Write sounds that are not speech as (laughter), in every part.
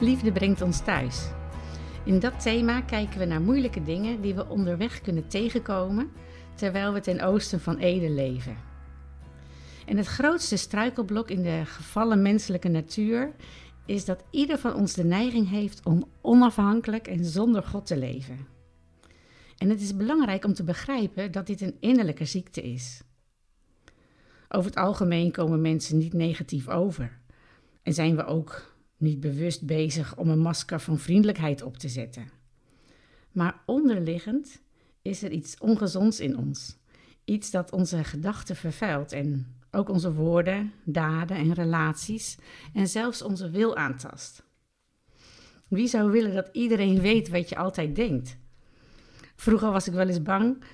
Liefde brengt ons thuis. In dat thema kijken we naar moeilijke dingen die we onderweg kunnen tegenkomen terwijl we ten oosten van Ede leven. En het grootste struikelblok in de gevallen menselijke natuur is dat ieder van ons de neiging heeft om onafhankelijk en zonder God te leven. En het is belangrijk om te begrijpen dat dit een innerlijke ziekte is. Over het algemeen komen mensen niet negatief over en zijn we ook niet bewust bezig om een masker van vriendelijkheid op te zetten. Maar onderliggend is er iets ongezonds in ons. Iets dat onze gedachten vervuilt en ook onze woorden, daden en relaties en zelfs onze wil aantast. Wie zou willen dat iedereen weet wat je altijd denkt? Vroeger was ik wel eens bang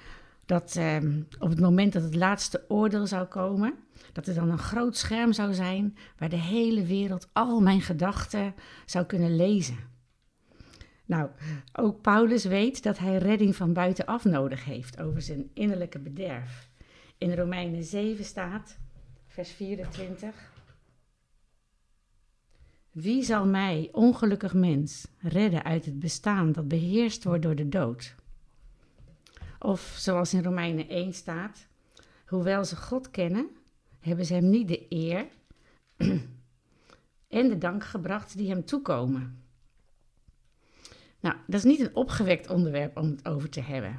dat eh, op het moment dat het laatste oordeel zou komen, dat er dan een groot scherm zou zijn waar de hele wereld al mijn gedachten zou kunnen lezen. Nou, ook Paulus weet dat hij redding van buitenaf nodig heeft over zijn innerlijke bederf. In Romeinen 7 staat, vers 24. Wie zal mij, ongelukkig mens, redden uit het bestaan dat beheerst wordt door de dood? Of zoals in Romeinen 1 staat, hoewel ze God kennen, hebben ze hem niet de eer (clears throat) en de dank gebracht die hem toekomen. Nou, dat is niet een opgewekt onderwerp om het over te hebben.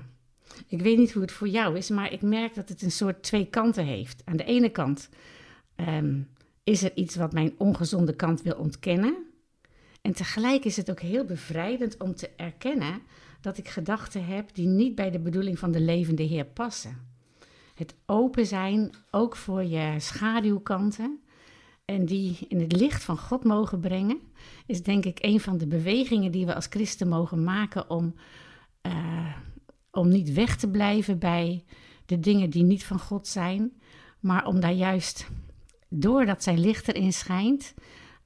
Ik weet niet hoe het voor jou is, maar ik merk dat het een soort twee kanten heeft. Aan de ene kant ehm, is er iets wat mijn ongezonde kant wil ontkennen. En tegelijk is het ook heel bevrijdend om te erkennen dat ik gedachten heb die niet bij de bedoeling van de levende Heer passen. Het open zijn, ook voor je schaduwkanten, en die in het licht van God mogen brengen, is denk ik een van de bewegingen die we als christen mogen maken om, uh, om niet weg te blijven bij de dingen die niet van God zijn, maar om daar juist, doordat zijn licht erin schijnt,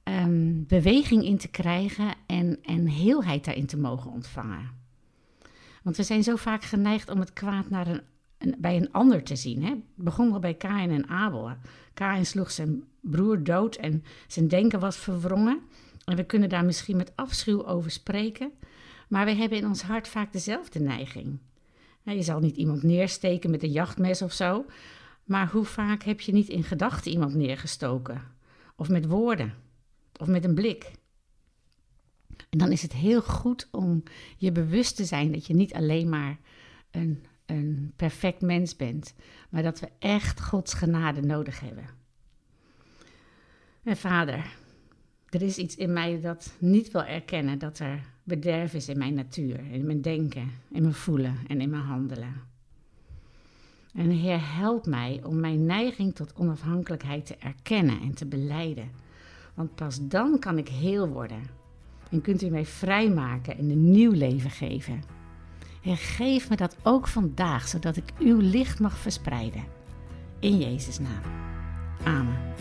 um, beweging in te krijgen en, en heelheid daarin te mogen ontvangen. Want we zijn zo vaak geneigd om het kwaad naar een bij een ander te zien. Hè? Het begon wel bij Kain en Abel. Kain sloeg zijn broer dood en zijn denken was verwrongen. En we kunnen daar misschien met afschuw over spreken, maar we hebben in ons hart vaak dezelfde neiging. Je zal niet iemand neersteken met een jachtmes of zo, maar hoe vaak heb je niet in gedachten iemand neergestoken? Of met woorden, of met een blik. En dan is het heel goed om je bewust te zijn dat je niet alleen maar een een perfect mens bent, maar dat we echt Gods genade nodig hebben. En vader, er is iets in mij dat niet wil erkennen dat er bederf is in mijn natuur, in mijn denken, in mijn voelen en in mijn handelen. En Heer, help mij om mijn neiging tot onafhankelijkheid te erkennen en te beleiden. Want pas dan kan ik heel worden. En kunt u mij vrijmaken en een nieuw leven geven. En geef me dat ook vandaag, zodat ik uw licht mag verspreiden. In Jezus' naam. Amen.